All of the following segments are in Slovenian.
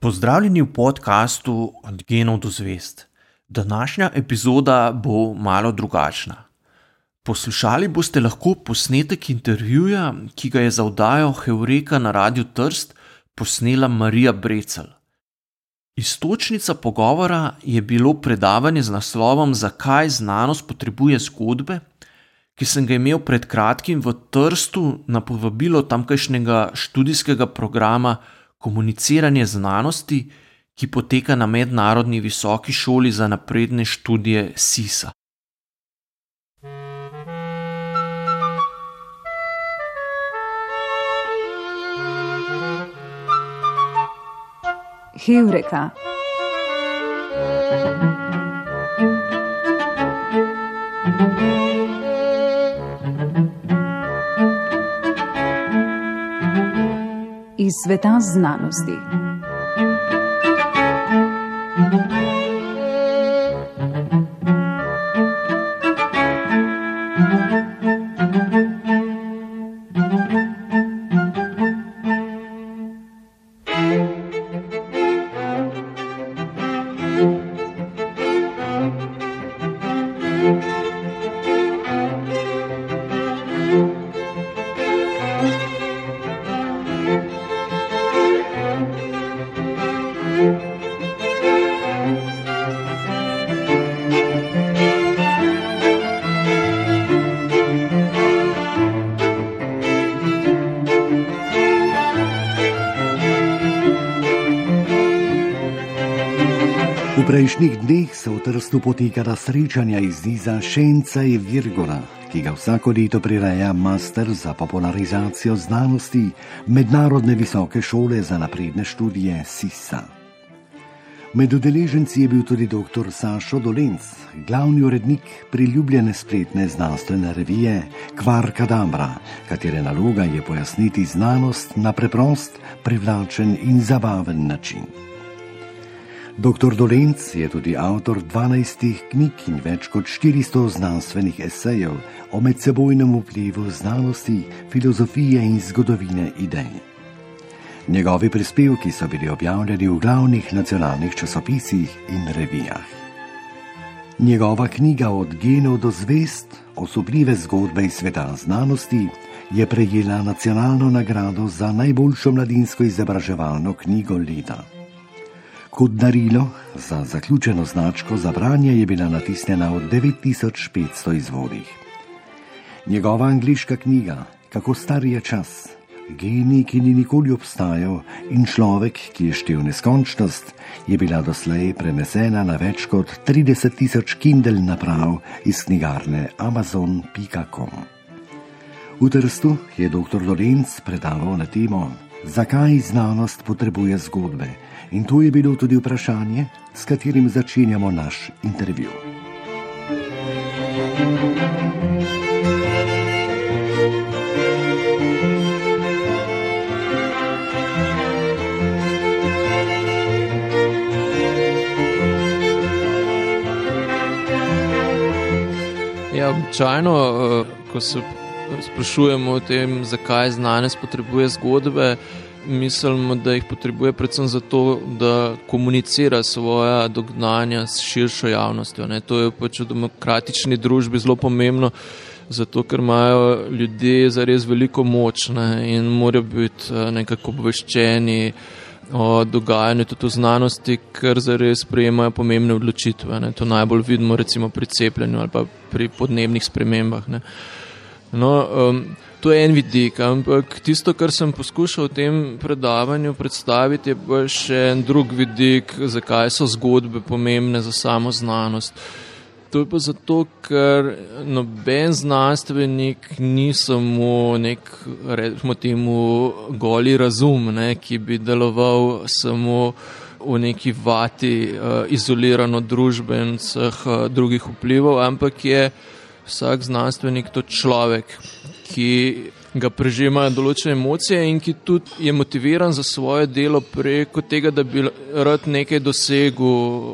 Pozdravljeni v podkastu Od genov do zvest. Današnja epizoda bo malo drugačna. Poslušali boste lahko posnetek intervjuja, ki ga je za oddajo Heureka na Radiu Trst posnela Marija Brecel. Istočnica pogovora je bilo predavanje z naslovom Zakaj znanost potrebuje zgodbe, ki sem ga imel pred kratkim v Trstu na povabilo tamkajšnjega študijskega programa komuniciranje znanosti, ki poteka na Mednarodni visoki šoli za napredne študije SISA. Heureka. Iz sveta znanosti. Trstu potekala srečanja iz Niza Šenca in Virgora, ki ga vsako leto prireja master za popularizacijo znanosti Mednarodne visoke šole za napredne študije SISA. Med udeleženci je bil tudi dr. Sašo Dolenc, glavni urednik priljubljene spletne znanstvene revije Kvar Kadabra, katere naloga je pojasniti znanost na preprost, privlačen in zabaven način. Dr. Dolenc je tudi avtor 12 knjig in več kot 400 znanstvenih esejev o medsebojnem vplivu znanosti, filozofije in zgodovine idej. Njegovi prispevki so bili objavljeni v glavnih nacionalnih časopisih in revijah. Njegova knjiga Od genov do zvest, osobljive zgodbe iz sveta znanosti, je prejela nacionalno nagrado za najboljšo mladinsko izobraževalno knjigo leta. Kot darilo za zaključeno značko za branje je bila natisnjena v 9500 izvodih. Njegova angliška knjiga Kako star je čas, genij, ki ni nikoli obstajal in človek, ki je štev neskončnost, je bila doslej prenesena na več kot 30 tisoč Kindle naprav iz knjigarne Amazon.com. V Trstu je dr. Lorenz predaval na temo, zakaj znanost potrebuje zgodbe. In to je bilo tudi vprašanje, s katerim začenjamo naš intervju. Ja, običajno, ko se sprašujemo o tem, zakaj znanost potrebuje zgodbe, mislimo, da jih potrebuje predvsem zato, da komunicira svoja dognanja s širšo javnostjo. Ne. To je pač v demokratični družbi zelo pomembno, zato ker imajo ljudje zares veliko moč ne, in morajo biti nekako obveščeni o dogajanju tudi v znanosti, ker zares sprejemajo pomembne odločitve. Ne. To najbolj vidimo recimo pri cepljenju ali pa pri podnebnih spremembah. No, um, To je en vidik, ampak tisto, kar sem poskušal v tem predavanju predstaviti, je pa še en drug vidik, zakaj so zgodbe pomembne za samo znanost. To je pa zato, ker noben znanstvenik ni samo nek, rečemo temu, goli razum, ne, ki bi deloval samo v neki vati, uh, izoliran od družbe in vseh uh, drugih vplivov, ampak je vsak znanstvenik to človek ki ga prežemajo določene emocije in ki tudi je motiviran za svoje delo preko tega, da bi rad nekaj dosegel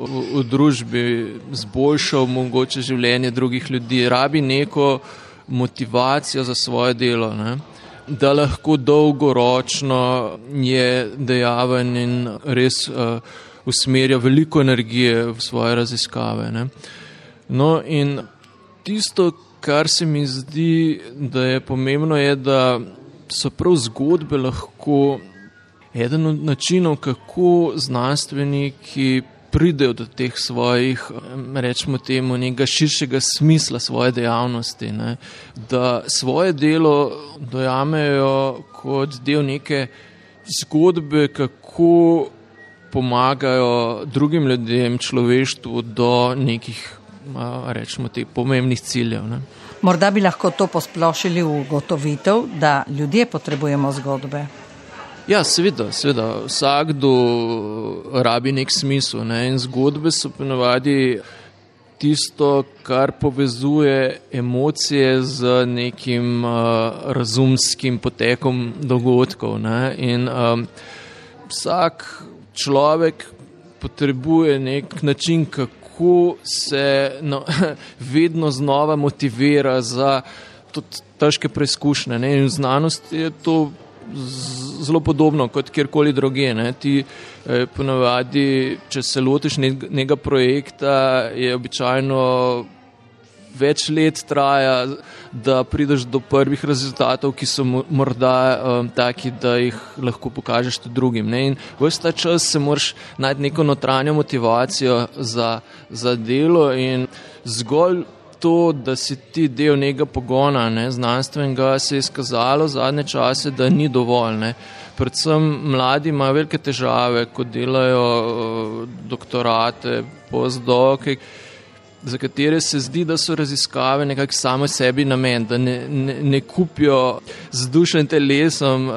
v, v družbi, zboljšal mogoče življenje drugih ljudi, rabi neko motivacijo za svoje delo. Ne. da lahko dolgoročno je dejaven in res uh, usmerja veliko energije v svoje raziskave. Ne. No, in tisto, kar se mi zdi, da je pomembno, je, da so prav zgodbe lahko eden od načinov, kako znanstveniki pridejo do teh svojih, rečemo temu, nekega širšega smisla svoje dejavnosti, ne? da svoje delo dojamejo kot del neke zgodbe, kako pomagajo drugim ljudem, človeštvu do nekih, rečemo, teh pomembnih ciljev. Ne? Morda bi lahko to posplošili v gotovitev, da ljudje potrebujemo zgodbe. Ja, seveda, seveda. Vsakdo rabi nek smisel. Ne? In zgodbe so ponovadi tisto, kar povezuje emocije z nekim uh, razumskim potekom dogodkov. Ne? In um, vsak človek potrebuje nek način, kako se no, vedno znova motivira za težke preizkušnje. In v znanosti je to zelo podobno kot kjerkoli druge. Ne. Ti eh, ponavadi, če se lotiš nekega projekta, je običajno več let traja, da prideš do prvih rezultatov, ki so morda um, taki, da jih lahko pokažeš tudi drugim. Ne. In vse ta čas se moraš najti neko notranjo motivacijo za, za delo in zgolj to, da si ti del nekega pogona, ne, znanstvenega, se je izkazalo zadnje čase, da ni dovolj. Ne. Predvsem mladi imajo velike težave, ko delajo uh, doktorate, postdoke za katere se zdi, da so raziskave nekako same sebi namen, da ne, ne, ne kupijo z dušo in telesom uh,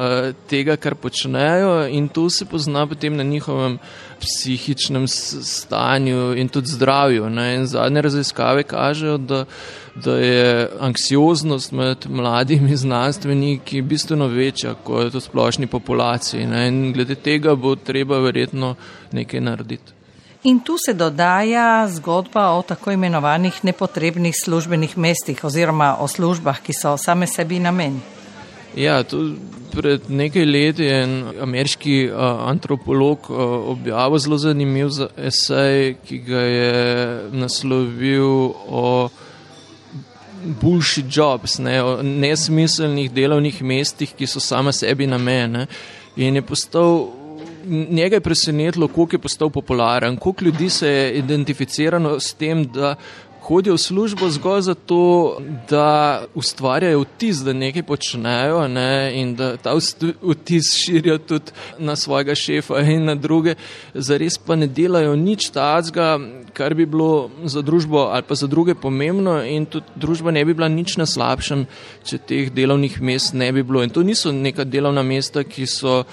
tega, kar počnejo, in to se pozna potem na njihovem psihičnem stanju in tudi zdravju. Ne? In zadnje raziskave kažejo, da, da je anksioznost med mladimi znanstveniki bistveno večja kot v splošni populaciji. Ne? In glede tega bo treba verjetno nekaj narediti. In tu se dodaja zgodba o tako imenovanih nepotrebnih službenih mestih oziroma o službah, ki so same sebi namen. Ja, pred nekaj leti je en ameriški uh, antropolog uh, objavil zelo zanimiv esej, ki ga je naslovil o boljši jobs, ne, o nesmiselnih delovnih mestih, ki so same sebi namen. In je postal njega je presenetilo, koliko je postal popularen, koliko ljudi se je identificiralo s tem, da hodijo v službo zgolj zato, da ustvarjajo vtis, da nekaj počnejo ne, in da ta vtis širijo tudi na svojega šefa in na druge, zares pa ne delajo nič tazga, kar bi bilo za družbo ali pa za druge pomembno in tudi družba ne bi bila nič na slabšem, če teh delovnih mest ne bi bilo. In to niso neka delovna mesta, ki so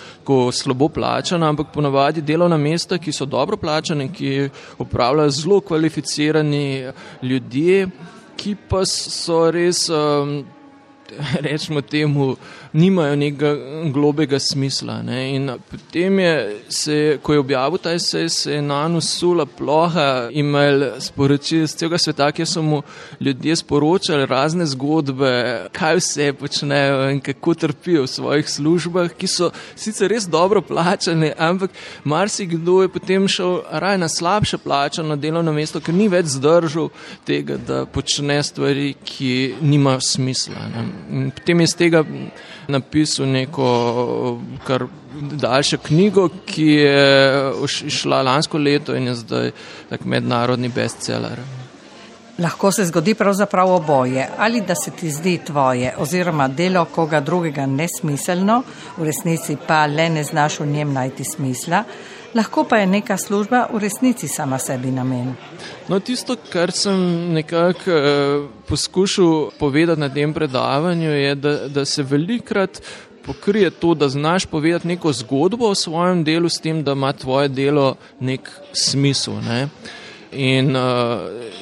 slabo plačana, ampak ponavadi delovna mesta, ki so dobro plačane, ki upravljajo zelo kvalificirani ljudje, ki pa so res, um, rečemo temu, nimajo nekega globega smisla. Ne? In potem je, se, ko je objavil ta esej, se je na njo sula ploha, imel sporočil iz celega sveta, kjer so mu ljudje sporočali razne zgodbe, kaj vse počnejo in kako trpijo v svojih službah, ki so sicer res dobro plačane, ampak marsikdo je potem šel raj na slabše plačano delovno mesto, ker ni več zdržal tega, da počne stvari, ki nimajo smisla. Ne? Potem je iz tega napisal neko kar daljšo knjigo, ki je šla lansko leto in je zdaj tak mednarodni bestseller. Lahko se zgodi pravzaprav oboje, ali da se ti zdi tvoje oziroma delo koga drugega nesmiselno, v resnici pa le ne znaš v njem najti smisla, lahko pa je neka služba v resnici sama sebi namen. No, tisto, kar sem nekako eh, poskušal povedati na tem predavanju, je, da, da se velikrat pokrije to, da znaš povedati neko zgodbo o svojem delu, s tem, da ima tvoje delo nek smisel. Ne? In uh,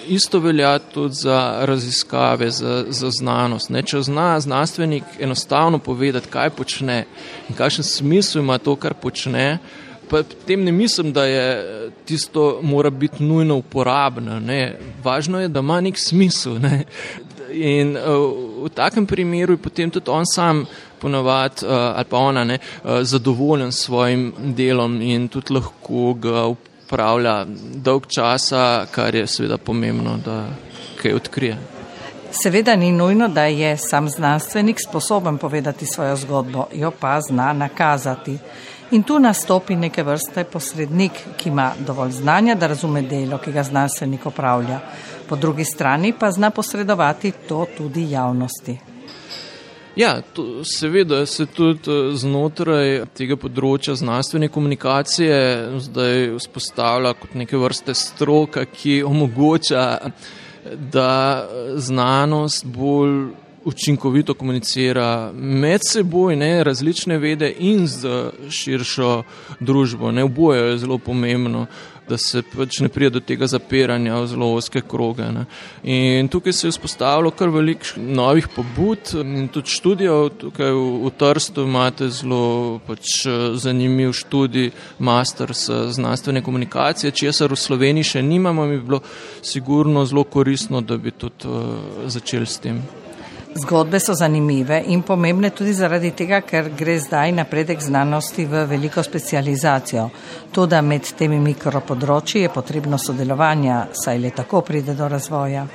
isto velja tudi za raziskave, za, za znanost. Ne? Če zna znanstvenik enostavno povedati, kaj počne in kakšen smisel ima to, kar počne, uh, Pa tem ne mislim, da je tisto mora biti nujno uporabno. Ne. Važno je, da ima nek smisel. Ne. In uh, v takem primeru je potem tudi on sam ponovadi, ali pa ona, ne, zadovoljen s svojim delom in tudi lahko ga upravlja dolg časa, kar je seveda pomembno, da kaj odkrije. Seveda ni nujno, da je sam znanstvenik sposoben povedati svojo zgodbo, jo pa zna nakazati. In tu nastopi neke vrste posrednik, ki ima dovolj znanja, da razume delo, ki ga znanstvenik opravlja. Po drugi strani pa zna posredovati to tudi javnosti. Ja, to, seveda se tudi eh, znotraj tega področja znanstvene komunikacije zdaj vzpostavlja kot neke vrste stroka, ki omogoča, da znanost bolj učinkovito komunicira med seboj, ne, različne vede in z širšo družbo. Ne, oboje je zelo pomembno da se pač ne pride do tega zapiranja v zelo oske kroge. Ne. In tukaj se je vzpostavilo kar veliko novih pobud in tudi študijev. Tukaj v, v Trstu imate zelo pač, zanimiv študij, master znanstvene komunikacije, česar v Sloveniji še nimamo, mi bi bilo sigurno zelo koristno, da bi tudi uh, začeli s tem. Zgodbe so zanimive in pomembne tudi zaradi tega, ker gre zdaj napredek znanosti v veliko specializacijo. Tudi med temi mikropodročji je potrebno sodelovanja, saj le tako pride do razvoja.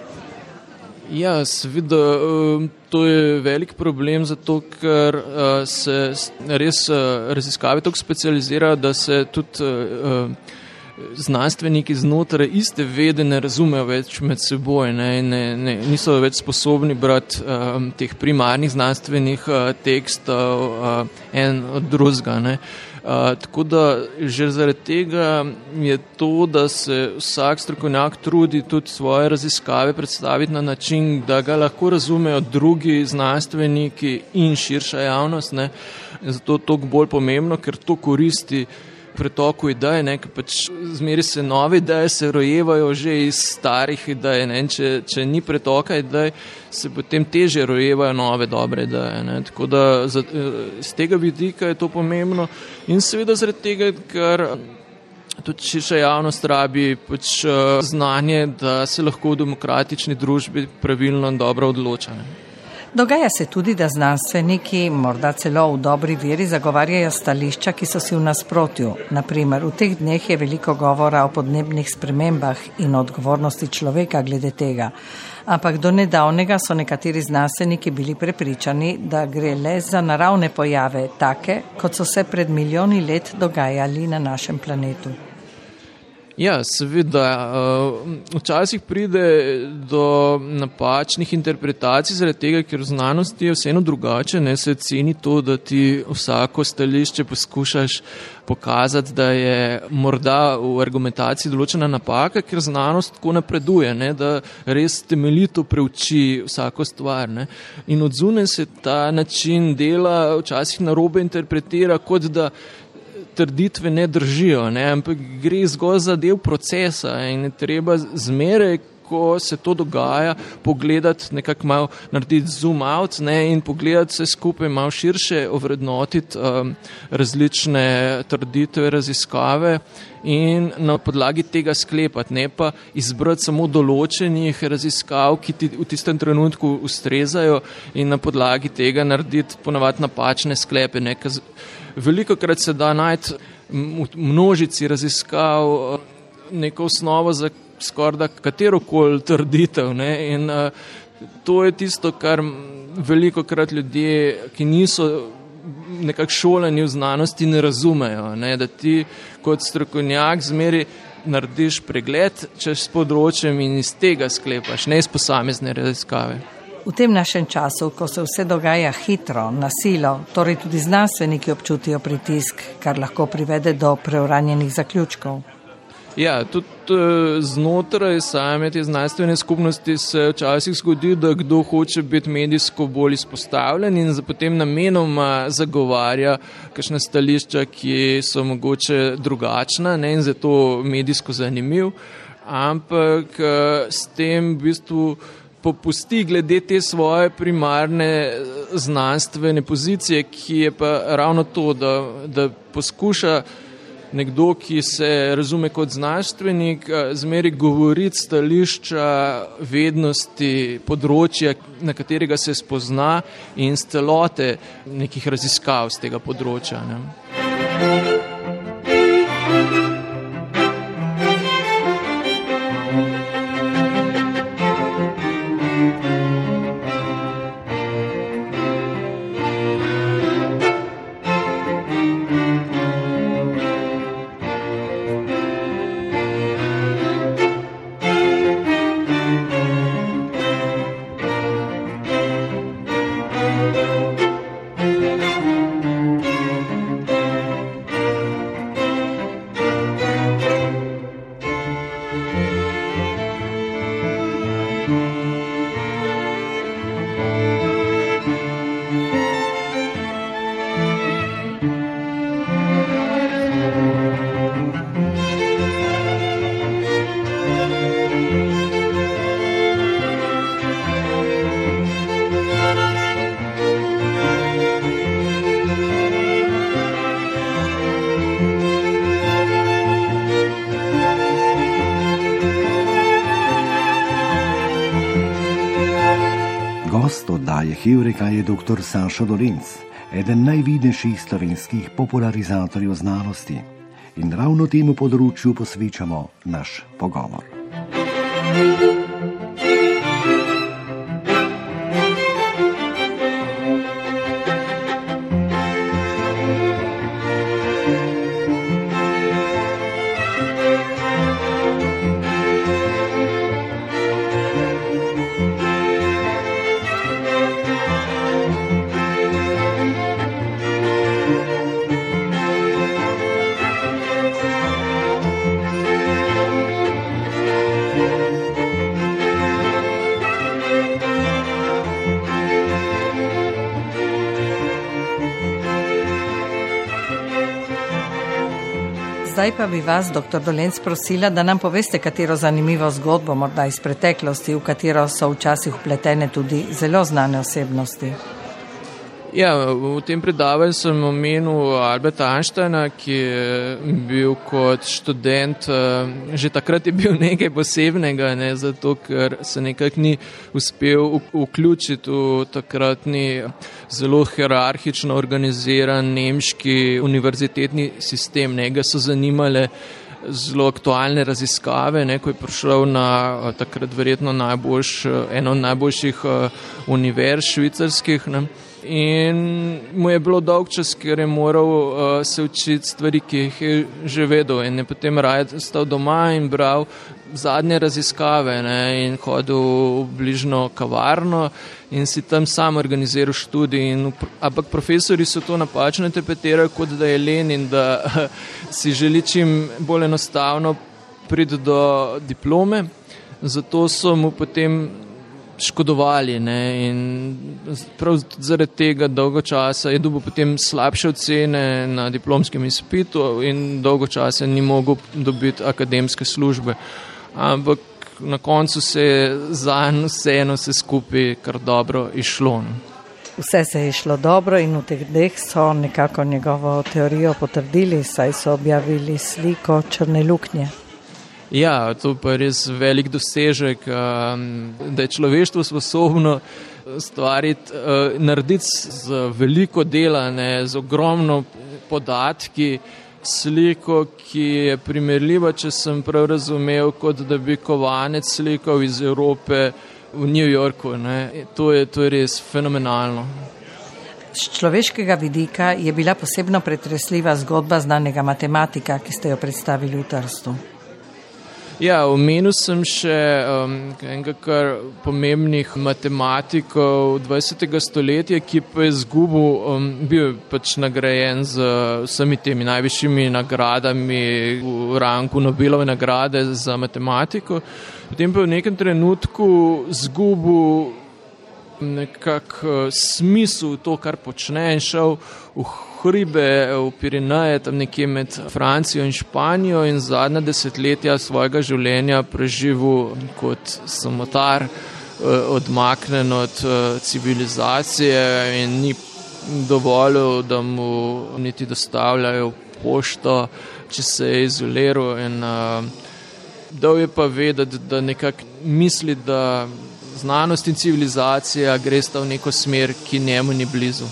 Ja, seveda, um, to je velik problem, zato ker uh, se res uh, raziskave tako specializirajo, da se tudi znanstveniki znotraj iste vede ne razumejo več med seboj, ne, ne, ne, niso več sposobni brati um, teh primarnih znanstvenih uh, tekstov uh, en od drugega. Uh, tako da že zaradi tega je to, da se vsak strokovnjak trudi tudi svoje raziskave predstaviti na način, da ga lahko razumejo drugi znanstveniki in širša javnost. Ne. Zato je to bolj pomembno, ker to koristi uh, pretoku idej, ne, pač zmeri se nove ideje, se rojevajo že iz starih idej. Ne, če, če ni pretoka idej, se potem teže rojevajo nove dobre ideje. Ne, tako da z, z tega vidika je to pomembno in seveda zaradi tega, ker. Tudi širša javnost rabi pač, znanje, da se lahko v demokratični družbi pravilno in dobro odloča. Dogaja se tudi, da znanstveniki, morda celo v dobri veri, zagovarjajo stališča, ki so si v nasprotju. Naprimer, v teh dneh je veliko govora o podnebnih spremembah in odgovornosti človeka glede tega. Ampak do nedavnega so nekateri znanstveniki bili prepričani, da gre le za naravne pojave, take, kot so se pred milijoni let dogajali na našem planetu. Ja, seveda. Eh, včasih pride do napačnih interpretacij, zaradi tega, ker v znanosti je vseeno drugače. Ne se ceni to, da ti vsako stališče poskušaš pokazati, da je morda v argumentaciji določena napaka, ker znanost tako napreduje, ne, da res temeljito preuči vsako stvar. Ne. In odzune se ta način dela včasih narobe interpretira, kot da trditve ne držijo, ne, ampak gre zgolj za del procesa in je treba zmeraj, ko se to dogaja, pogledati nekako malo, narediti zoom out ne, in pogledati vse skupaj malo širše, ovrednotiti um, različne trditve, raziskave in na podlagi tega sklepati, ne pa izbrati samo določenih raziskav, ki ti v tistem trenutku ustrezajo in na podlagi tega narediti ponavadi napačne sklepe. Ne, veliko krat se da najti v množici raziskav eh, neko osnovo za skorda katero koli trditev. Ne? In uh, to je tisto, kar veliko krat ljudje, ki niso nekako šoleni v znanosti, ne razumejo. Ne? Da ti kot strokovnjak zmeri narediš pregled čez področjem in iz tega sklepaš, ne iz posamezne raziskave. V tem našem času, ko se vse dogaja hitro, na silo, torej tudi znanstveniki občutijo pritisk, kar lahko privede do preuranjenih zaključkov. Ja, tudi eh, znotraj same te znanstvene skupnosti se včasih zgodi, da kdo hoče biti medijsko bolj izpostavljen in potem namenoma zagovarja kakšne stališča, ki so mogoče drugačna ne, in zato medijsko zanimiv, ampak eh, s tem v bistvu popusti glede te svoje primarne eh, znanstvene pozicije, ki je pa ravno to, da, da poskuša nekdo, ki se razume kot znanstvenik, zmeri govoriti stališča vednosti področja, na katerega se spozna in celote nekih raziskav z tega področja. Ne. Dr. Sašo Dolenc, eden najvidnejših slovenskih popularizatorjev znanosti. In ravno temu področju posvečamo naš pogovor. Zdaj pa bi vas, dr. Dolenc, prosila, da nam poveste, katero zanimivo zgodbo, morda iz preteklosti, v katero so včasih upletene tudi zelo znane osebnosti. Ja, v tem predavanju sem omenil Alberta Einsteina, ki je bil kot študent, že takrat je bil nekaj posebnega, ne, zato ker se nekako ni uspel vključiti v takratni zelo hierarhično organiziran nemški univerzitetni sistem. Ne, ga so zanimale zelo aktualne raziskave, ne, ko je prišel na takrat verjetno najboljš, eno od najboljših univerz švicarskih. Ne. In mu je bilo dolg čas, ker je moral uh, se učiti stvari, ki jih je že vedel. In je potem raje stal doma in bral zadnje raziskave ne, in hodil v bližnjo kavarno in si tam sam organiziral študij. In, ampak profesori so to napačno interpretirali, kot da je len in da si želi čim bolj enostavno priti do diplome. Zato so mu potem škodovali. Ne, in prav zaradi tega dolgo časa je dobil potem slabše ocene na diplomskem izpitu in dolgo časa ni mogel dobiti akademske službe. Ampak na koncu se je za en vseeno vse skupaj kar dobro išlo. Ne. Vse se je šlo dobro in v teh dneh so nekako njegovo teorijo potrdili, saj so objavili sliko črne luknje. Ja, to pa je res velik dosežek, da je človeštvo sposobno stvariti, narediti z veliko dela, ne, z ogromno podatki, sliko, ki je primerljiva, če sem prav razumel, kot da bi kovanec slikal iz Evrope v New Yorku. Ne. To je, to je res fenomenalno. Z človeškega vidika je bila posebno pretresljiva zgodba znanega matematika, ki ste jo predstavili v Trstu. Ja, omenil sem še um, enega kar pomembnih matematikov 20. stoletja, ki pa je zgubil, um, bil pač nagrajen z vsemi temi najvišjimi nagradami v ranku Nobelove nagrade za matematiko. Potem pa je v nekem trenutku zgubil nekak smisel to, kar počne in šel v hribe v Pirineje, tam nekje med Francijo in Španijo in zadnja desetletja svojega življenja preživel kot samotar, odmaknen od civilizacije in ni dovolil, da mu niti dostavljajo pošto, če se je izoliral. In, uh, dal je pa vedeti, da nekako misli, da znanost in civilizacija gresta v neko smer, ki njemu ni blizu.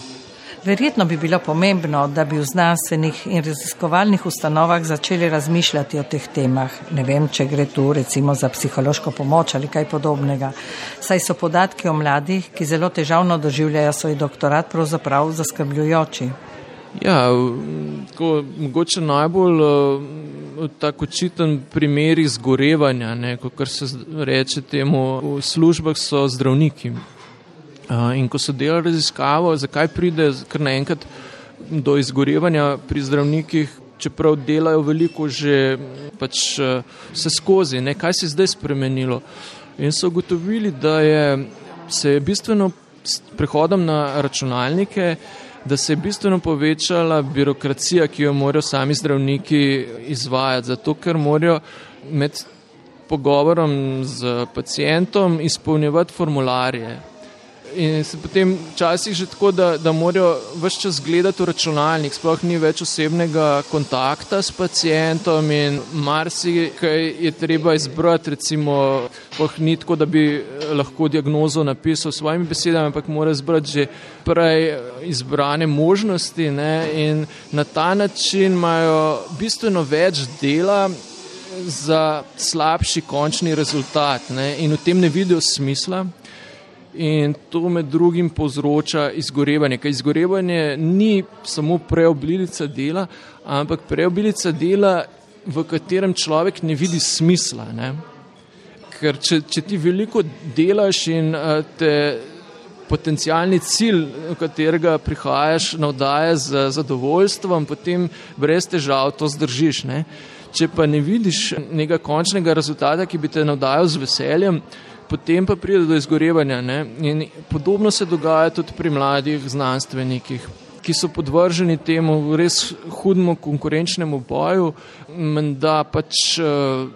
Verjetno bi bilo pomembno, da bi v znanstvenih in raziskovalnih ustanovah začeli razmišljati o teh temah. Ne vem, če gre tu recimo za psihološko pomoč ali kaj podobnega. Saj so podatki o mladih, ki zelo težavno doživljajo svoj doktorat, pravzaprav zaskrbljujoči. Ja, ko, mogoče najbolj uh, tako očiten primer izgorevanja, kot se reče temu, v službah so zdravniki. In ko so delali raziskavo, zakaj pride kar naenkrat do izgorevanja pri zdravnikih, čeprav delajo veliko že pač vse skozi, ne? kaj se je zdaj spremenilo. In so ugotovili, da je, se je bistveno s prehodom na računalnike, da se je bistveno povečala birokracija, ki jo morajo sami zdravniki izvajati, zato ker morajo med pogovorom z pacijentom izpolnjevati formularje. In se potem včasih že tako, da, da morajo vse čas gledati v računalnik, sploh ni več osebnega kontakta s pacijentom in marsikaj je treba izbrati, recimo, sploh ni tako, da bi lahko diagnozo napisal svojimi besedami, ampak mora izbrati že prej izbrane možnosti ne? in na ta način imajo bistveno več dela za slabši končni rezultat ne? in v tem ne vidijo smisla in to med drugim povzroča izgorevanje. Ker izgorevanje ni samo preobilica dela, ampak preobilica dela, v katerem človek ne vidi smisla. Ne? Ker če, če ti veliko delaš in te potencijalni cilj, v katerega prihajaš, navdaja z zadovoljstvom, potem brez težav to zdržiš. Ne? Če pa ne vidiš nekega končnega rezultata, ki bi te navdajal z veseljem, potem pa pride do izgorevanja. Ne? In podobno se dogaja tudi pri mladih znanstvenikih, ki so podvrženi temu res hudemu konkurenčnemu boju, da pač uh,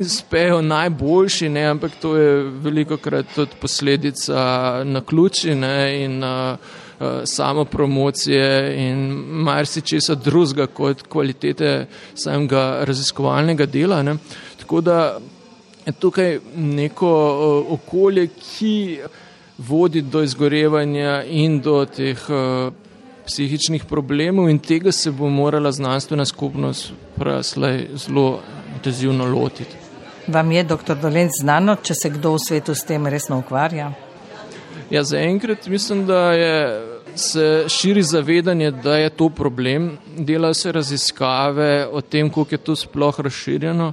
spejo najboljši, ne? ampak to je veliko krat tudi posledica na ključi in uh, samo promocije in marsičesa drugega kot kvalitete samega raziskovalnega dela. Ne? Tako da tukaj neko okolje, ki vodi do izgorevanja in do teh psihičnih problemov in tega se bo morala znanstvena skupnost praslej zelo intenzivno lotiti. Vam je, doktor Dolenc, znano, če se kdo v svetu s tem resno ukvarja? Ja, zaenkrat mislim, da je, se širi zavedanje, da je to problem. Delajo se raziskave o tem, koliko je to sploh razširjeno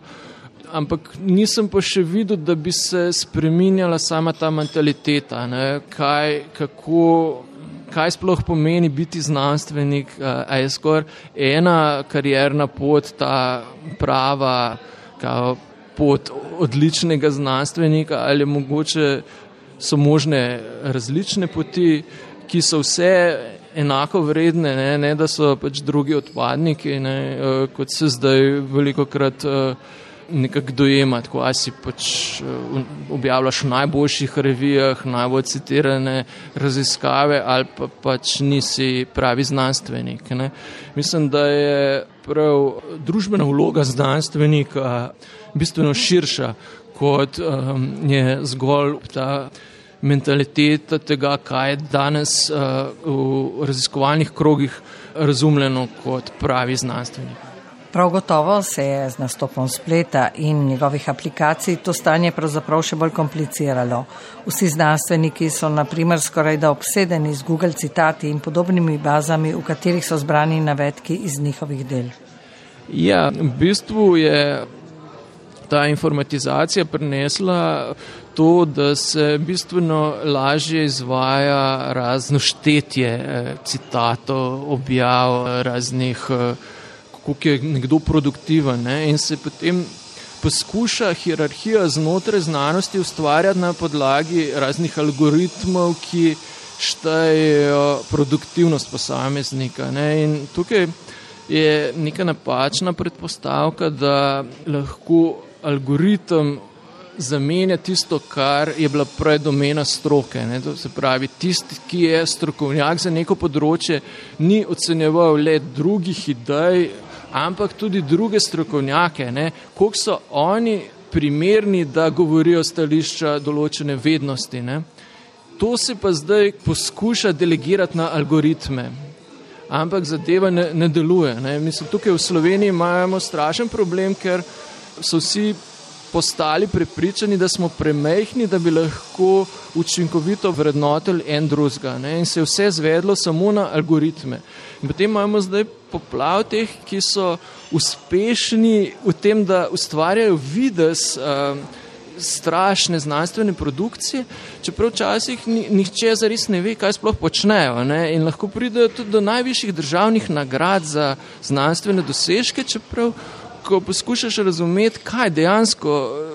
ampak nisem pa še videl, da bi se spremenjala sama ta mentaliteta, kaj, kako, kaj sploh pomeni biti znanstvenik, a je skoraj ena karjerna pot, ta prava kao, pot odličnega znanstvenika ali mogoče so možne različne poti, ki so vse enako vredne, ne, ne da so pač drugi odpadniki, ne, kot se zdaj veliko krat uh, nekako dojemati, ko si pač eh, objavljaš v najboljših revijah, najbolj citirane raziskave, ali pa pač nisi pravi znanstvenik. Ne. Mislim, da je prav družbena vloga znanstvenika bistveno širša, kot um, je zgolj ta mentaliteta tega, kaj je danes uh, v raziskovalnih krogih razumljeno kot pravi znanstvenik. Prav gotovo se je z nastopom spleta in njegovih aplikacij to stanje pravzaprav še bolj kompliciralo. Vsi znanstveniki so naprimer skoraj da obsedeni z Google citati in podobnimi bazami, v katerih so zbrani navedki iz njihovih del. Ja, v bistvu je ta informatizacija prinesla to, da se bistveno lažje izvaja razno štetje eh, citatov, objav raznih kako je nekdo produktiven ne? in se potem poskuša hierarhija znotraj znanosti ustvarjati na podlagi raznih algoritmov, ki štejejo produktivnost posameznika. Ne? In tukaj je neka napačna predpostavka, da lahko algoritem zamenja tisto, kar je bila prej domena stroke. Ne? To se pravi, tisti, ki je strokovnjak za neko področje, ni ocenjeval le drugih idej, ampak tudi druge strokovnjake, koliko so oni primerni, da govorijo stališča določene vednosti. Ne? To se pa zdaj poskuša delegirati na algoritme. Ampak zadeva ne, ne deluje. Ne? Mislim, tukaj v Sloveniji imamo strašen problem, ker so vsi postali prepričani, da smo premehni, da bi lahko učinkovito vrednotili en drugega. In se je vse zvedlo samo na algoritme. In potem imamo zdaj poplav teh, ki so uspešni v tem, da ustvarjajo vides. Uh, strašne znanstvene produkcije, čeprav včasih nihče zares ne ve, kaj sploh počnejo. Ne? In lahko pridejo tudi do najvišjih državnih nagrad za znanstvene dosežke, čeprav ko poskušaš razumeti, kaj dejansko eh,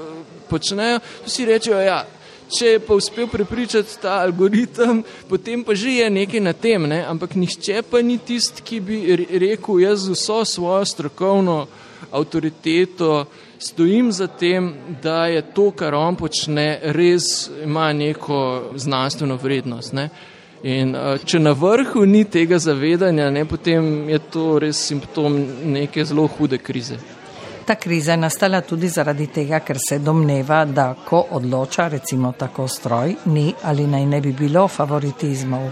počnejo, vsi rečejo, ja, če je pa uspel prepričati ta algoritem, potem pa že je nekaj na tem, ne? ampak nihče pa ni tisti, ki bi rekel, jaz z vso svojo strokovno avtoriteto stojim za tem, da je to, kar on počne, res ima neko znanstveno vrednost. Ne? In če na vrhu ni tega zavedanja, ne, potem je to res simptom neke zelo hude krize. Ta kriza je nastala tudi zaradi tega, ker se domneva, da ko odloča, recimo tako stroj, ni ali naj ne bi bilo favoritizmov.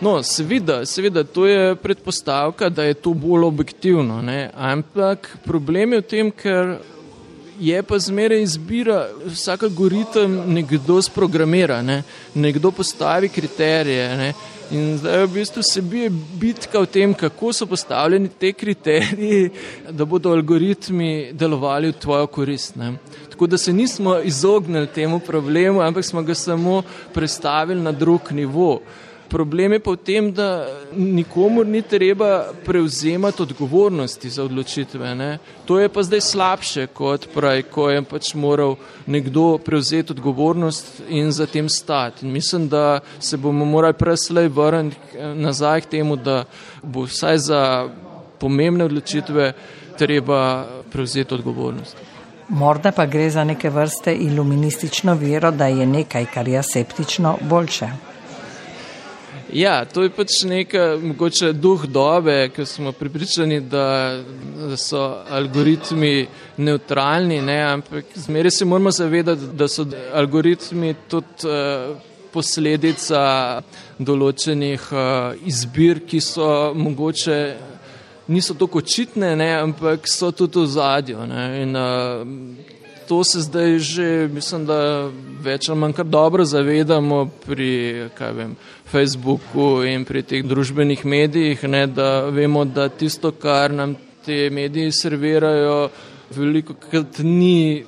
No, seveda, seveda, to je predpostavka, da je to bolj objektivno. Ne? Ampak problem je v tem, ker je pa zmeraj izbira, vsak algoritem nekdo sprogramira, ne? nekdo postavi kriterije. Ne? In zdaj v bistvu se bije bitka v tem, kako so postavljeni te kriteriji, da bodo algoritmi delovali v tvojo korist. Ne? Tako da se nismo izognili temu problemu, ampak smo ga samo prestavili na drug nivo. Problem je pa v tem, da nikomu ni treba prevzemati odgovornosti za odločitve. Ne? To je pa zdaj slabše kot prej, ko je pač moral nekdo prevzeti odgovornost in za tem stati. In mislim, da se bomo morali preslej vrniti eh, nazaj k temu, da bo vsaj za pomembne odločitve treba prevzeti odgovornost. Morda pa gre za neke vrste iluministično vero, da je nekaj, kar je aseptično, boljše. Ja, to je pač neka mogoče duh dobe, ker smo pripričani, da, da so algoritmi neutralni, ne, ampak zmeraj se moramo zavedati, da so algoritmi tudi uh, posledica določenih uh, izbir, ki so mogoče niso tako očitne, ne, ampak so tudi v zadju. In uh, to se zdaj že, mislim, da več ali manj kar dobro zavedamo pri vem, Facebooku in pri teh družbenih medijih, ne, da vemo, da tisto, kar nam te mediji servirajo, veliko krat ni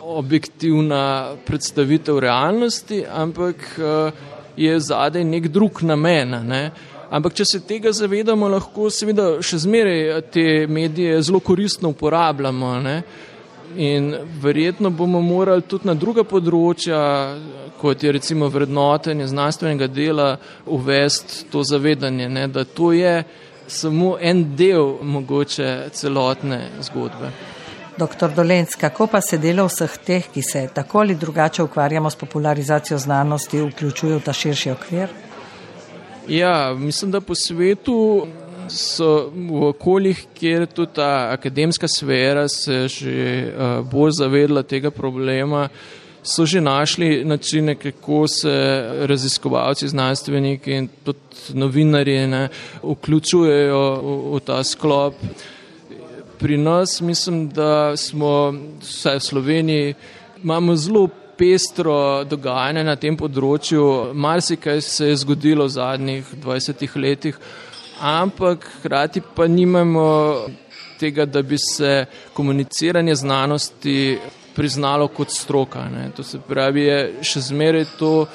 objektivna predstavitev realnosti, ampak je zadaj nek drug namen. Ne. Ampak, če se tega zavedamo, lahko seveda še zmeraj te medije zelo koristno uporabljamo. Ne. In verjetno bomo morali tudi na druga področja, kot je recimo vrednotenje znanstvenega dela, uvesti to zavedanje, ne, da to je samo en del mogoče celotne zgodbe. Doktor Dolenc, kako pa se delo vseh teh, ki se tako ali drugače ukvarjamo s popularizacijo znanosti, vključuje v ta širši okvir? Ja, mislim, da po svetu so v okoljih, kjer tudi ta akademska sfera se že uh, bolj zavedla tega problema, so že našli načine, kako se raziskovalci, znanstveniki in tudi novinarji ne, vključujejo v, v ta sklop. Pri nas mislim, da smo, vsaj v Sloveniji, imamo zelo pestro dogajanje na tem področju. Marsikaj se je zgodilo v zadnjih 20 letih ampak hkrati pa nimamo tega, da bi se komuniciranje znanosti priznalo kot stroka. Ne. To se pravi, je še zmeraj to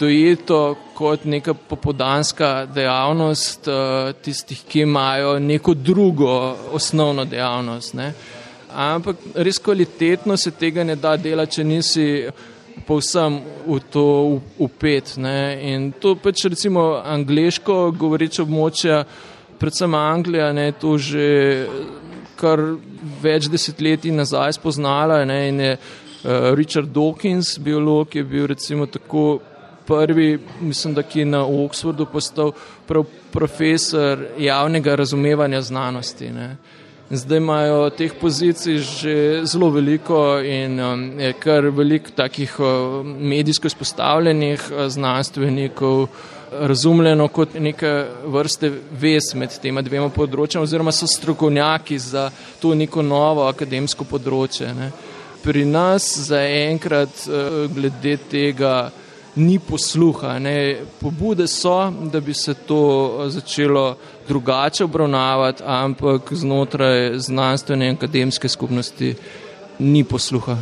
dojeto kot neka popodanska dejavnost uh, tistih, ki imajo neko drugo osnovno dejavnost. Ne. Ampak res kvalitetno se tega ne da dela, če nisi povsem v to upet. In to pač recimo angliško govoreče območja, predvsem Anglija, ne, to že kar več desetletij nazaj spoznala ne, in je uh, Richard Dawkins, biolog, je bil recimo tako prvi, mislim, da ki je na Oxfordu postal prav profesor javnega razumevanja znanosti. Ne. Zdaj imajo teh pozicij že zelo veliko in um, je kar veliko takih uh, medijsko izpostavljenih uh, znanstvenikov razumljeno kot neke vrste vez med tema dvema področjama oziroma so strokovnjaki za to neko novo akademsko področje. Ne. Pri nas zaenkrat uh, glede tega ni posluha. Ne. Pobude so, da bi se to eh, začelo drugače obravnavati, ampak znotraj znanstvene in akademske skupnosti ni posluha.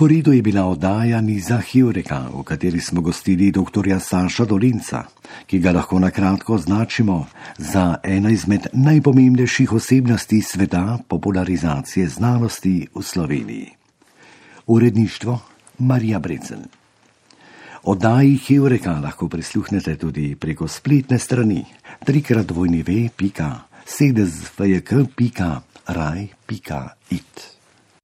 Sporedu je bila oddaja Niza Hjureka, v kateri smo gostili dr. Saša Dolinca, ki ga lahko na kratko označimo za eno izmed najpomembnejših osebnosti sveta popularizacije znanosti v Sloveniji. Uredništvo Marija Brecel. Oddaji Hjureka lahko prisluhnete tudi preko spletne strani trikratvojnive.sedezfjk.raj.it.